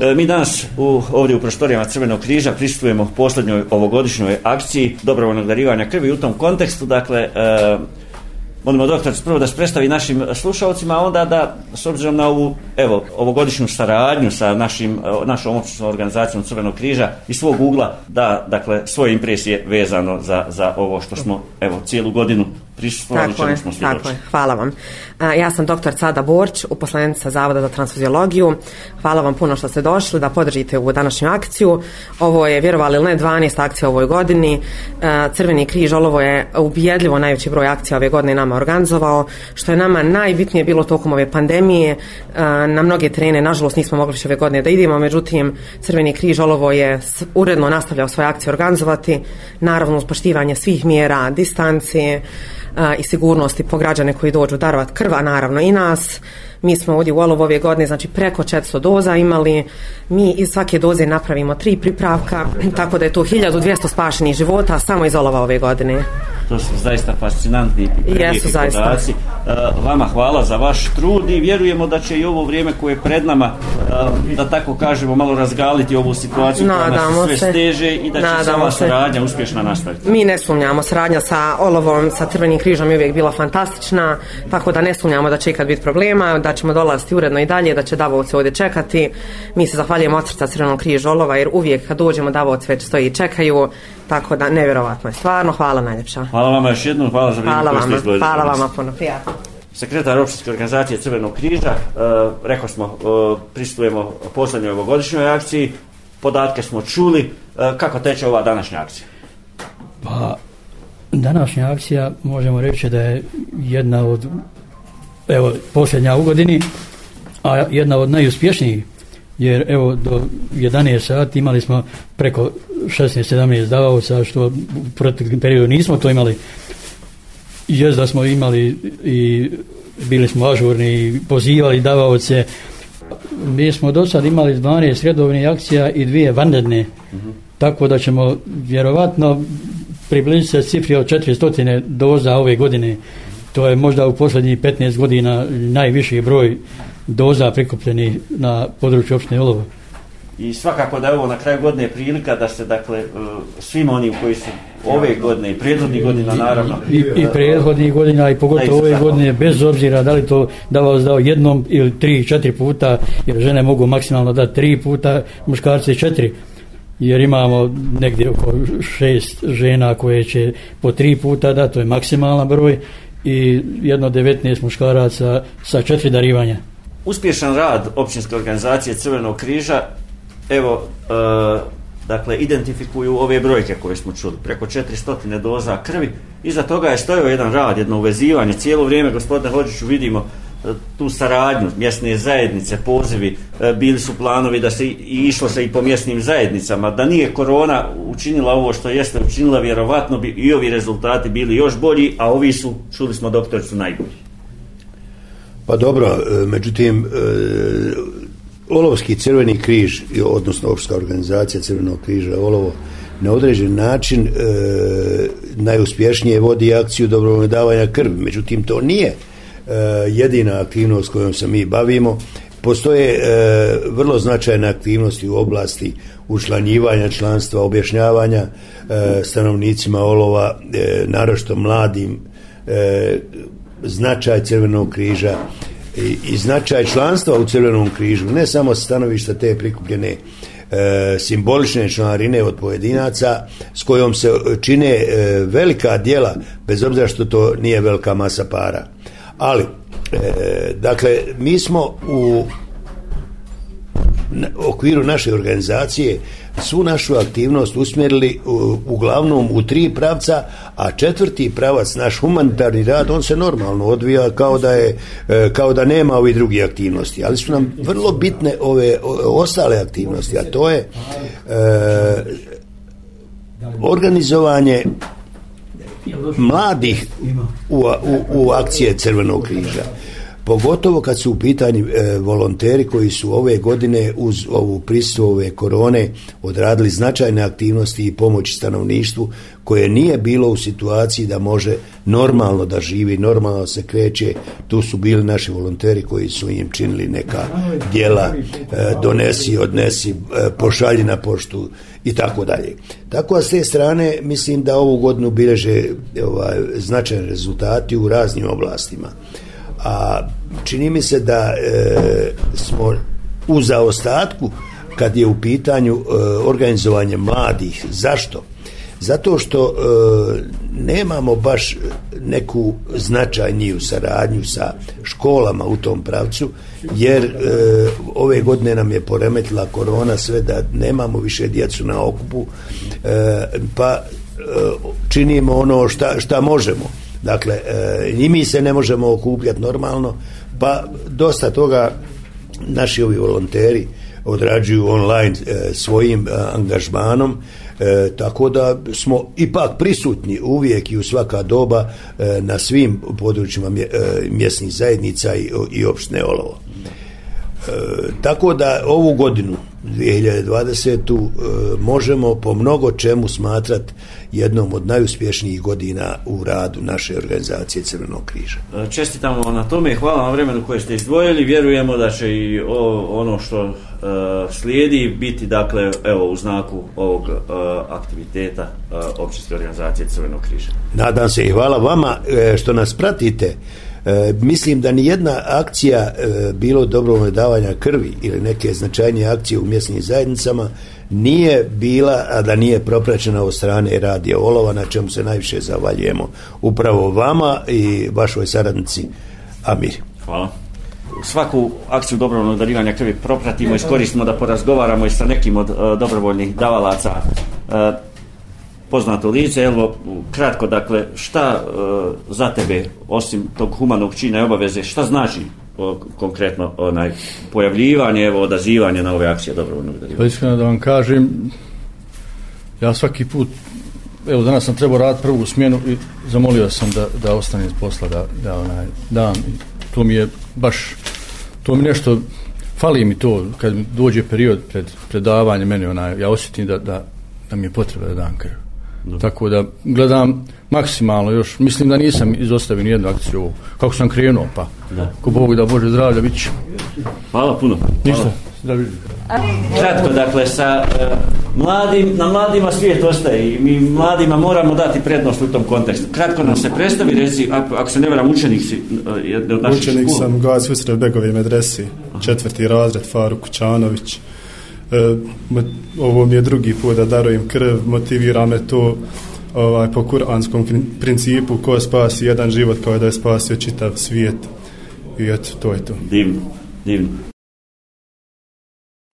E, mi danas u, ovdje u prostorijama Crvenog križa pristupujemo posljednjoj ovogodišnjoj akciji dobrovoljnog darivanja krvi u tom kontekstu, dakle, e, molimo doktor prvo da se predstavi našim slušalcima, a onda da, s obzirom na ovu, evo, ovogodišnju saradnju sa e, našom općinskom organizacijom Crvenog križa i svog ugla, da, dakle, svoje impresije vezano za, za ovo što smo, evo, cijelu godinu prišlo, tako Hvala vam. Ja sam doktor Cada Borć, uposlenica Zavoda za transfuziologiju. Hvala vam puno što ste došli da podržite ovu današnju akciju. Ovo je, vjerovali ili ne, 12 akcija u ovoj godini. Crveni križ Olovo je ubijedljivo najveći broj akcija ove godine nama organizovao, što je nama najbitnije bilo tokom ove pandemije. Na mnoge trene, nažalost, nismo mogli ove godine da idemo, međutim, Crveni križ Olovo je uredno nastavljao svoje akcije organizovati, naravno uz poštivanje svih mjera, distancije, i sigurnosti po građane koji dođu darovat krva, naravno i nas. Mi smo ovdje u Olovu ove godine znači preko 400 doza imali. Mi iz svake doze napravimo tri pripravka, tako da je to 1200 spašenih života samo iz Olova ove godine. To su zaista fascinantni i Jesu, zaista. podaci. Uh, vama hvala za vaš trud i vjerujemo da će i ovo vrijeme koje je pred nama, uh, da tako kažemo, malo razgaliti ovu situaciju koja nas sve steže i da će sama se uspješna nastaviti. Mi ne sumnjamo, suradnja sa Olovom, sa Crvenim križom je uvijek bila fantastična, tako da ne sumnjamo da će ikad biti problema, da ćemo dolaziti uredno i dalje, da će Davovce ovdje čekati. Mi se zahvaljujemo od srca Crvenom križu Olova jer uvijek kad dođemo Davovce već stoji i čekaju, tako da nevjerovatno je stvarno. Hvala najljepša. Hvala vama još jednom, hvala za vrijeme ste Hvala vama puno, prijatno. Sekretar opštinske organizacije Crvenog križa, e, rekao smo, e, pristujemo poslednjoj ovogodišnjoj akciji, podatke smo čuli, e, kako teče ova današnja akcija? Pa, današnja akcija možemo reći da je jedna od, evo, posljednja u godini, a jedna od najuspješnijih jer evo do 11 sati imali smo preko 16-17 davaoca što u proteklom periodu nismo to imali jest da smo imali i bili smo ažurni i pozivali davaoce mi smo do sad imali 12 redovnih akcija i dvije vanredne mhm. tako da ćemo vjerovatno približiti se cifri od 400 doza ove godine to je možda u posljednjih 15 godina najviši broj doza prikupljenih na području općine Olovo. I svakako da je ovo na kraju godine prilika da se dakle e, svim onim koji su ove godine i prijedhodnih godina naravno i, i e, prethodnih godina i pogotovo ove godine bez obzira da li to da vas dao jednom ili tri, četiri puta jer žene mogu maksimalno dati tri puta muškarci četiri jer imamo negdje oko šest žena koje će po tri puta da to je maksimalan broj i jedno devetnaest muškaraca sa četiri darivanja uspješan rad općinske organizacije Crvenog križa, evo, e, dakle, identifikuju ove brojke koje smo čuli, preko 400 doza krvi, iza toga je stojao jedan rad, jedno uvezivanje, cijelo vrijeme, gospodine Hođiću, vidimo e, tu saradnju mjesne zajednice, pozivi, e, bili su planovi da se i išlo se i po mjesnim zajednicama, da nije korona učinila ovo što jeste učinila, vjerovatno bi i ovi rezultati bili još bolji, a ovi su, čuli smo doktoricu najbolji. Pa dobro, e, međutim, e, Olovski crveni križ, odnosno opšta organizacija crvenog križa Olovo, na određen način e, najuspješnije vodi akciju dobrovoljnog krvi. Međutim, to nije jedina aktivnost kojom se mi bavimo. Postoje vrlo značajne aktivnosti u oblasti učlanjivanja članstva, objašnjavanja stanovnicima Olova, naročito mladim značaj Crvenog križa i, i značaj članstva u Crvenom križu, ne samo stanovišta te prikupljene e, simbolične članarine od pojedinaca s kojom se čine e, velika djela, bez obzira što to nije velika masa para. Ali, e, dakle, mi smo u u okviru naše organizacije svu našu aktivnost usmjerili uglavnom u tri pravca, a četvrti pravac, naš humanitarni rad, on se normalno odvija kao da, je, e, kao da nema ovi drugi aktivnosti, ali su nam vrlo bitne ove ostale aktivnosti, a to je e, organizovanje mladih u, u akcije Crvenog križa Pogotovo kad su u pitanju e, volonteri koji su ove godine uz ovu pristvo ove korone odradili značajne aktivnosti i pomoć stanovništvu koje nije bilo u situaciji da može normalno da živi, normalno se kreće. Tu su bili naši volonteri koji su im činili neka djela, e, donesi, odnesi, e, pošalji na poštu i tako dalje. Tako a s te strane mislim da ovu godinu bileže ovaj, značajni rezultati u raznim oblastima a čini mi se da e, smo u zaostatku kad je u pitanju e, organizovanje mladih. Zašto? Zato što e, nemamo baš neku značajniju saradnju sa školama u tom pravcu, jer ove godine nam je poremetila korona sve da nemamo više djecu na okupu, pa činimo ono šta možemo. Dakle, e, i mi se ne možemo okupljati normalno, pa dosta toga naši ovi volonteri odrađuju online e, svojim e, angažmanom, tako da smo ipak prisutni uvijek i u svaka doba na svim područjima mjesnih zajednica i, i opštine Olovo. E, tako da ovu godinu 2020. E, možemo po mnogo čemu smatrati jednom od najuspješnijih godina u radu naše organizacije Crvenog križa. E, čestitamo na tome i hvala vam vremenu koje ste izdvojili. Vjerujemo da će i ono što slijedi biti dakle evo u znaku ovog aktiviteta općinske organizacije Crvenog križa. Nadam se i hvala vama što nas pratite. E, mislim da ni jedna akcija e, bilo dobrovoljno davanja krvi ili neke značajnije akcije u mjesnim zajednicama nije bila, a da nije propraćena od strane radija Olova, na čemu se najviše zavaljujemo. Upravo vama i vašoj saradnici Amir. Hvala svaku akciju dobrovoljnog darivanja krvi propratimo, i iskoristimo da porazgovaramo i sa nekim od uh, dobrovoljnih davalaca. Uh, poznato lice. Evo, kratko, dakle, šta e, za tebe, osim tog humanog čina i obaveze, šta znači konkretno onaj pojavljivanje, evo, odazivanje na ove akcije dobrovoljnog Pa iskreno da vam kažem, ja svaki put, evo danas sam trebao raditi prvu smjenu i zamolio sam da, da ostanem iz posla, da, da onaj, dam. To mi je baš, to mi nešto, fali mi to, kad dođe period pred predavanje meni, onaj, ja osjetim da, da, da mi je potreba da dam krv. Tako da gledam maksimalno još. Mislim da nisam izostavio nijednu akciju Kako sam krenuo, pa. Da. Ko Bog da Bože zdravlja, bit će. Hvala puno. Ništa. Kratko, dakle, sa e, mladim, na mladima svijet ostaje i mi mladima moramo dati prednost u tom kontekstu. Kratko nam se predstavi, reci, ako, se ne veram učenik si e, od naših Učenik sam Begovi medresi, četvrti razred, Faru Kućanović. E, ovo mi je drugi put da darujem krv, motivira me to ovaj, po kuranskom principu ko spasi jedan život kao da je spasio čitav svijet i eto, to je to. Divno, divno.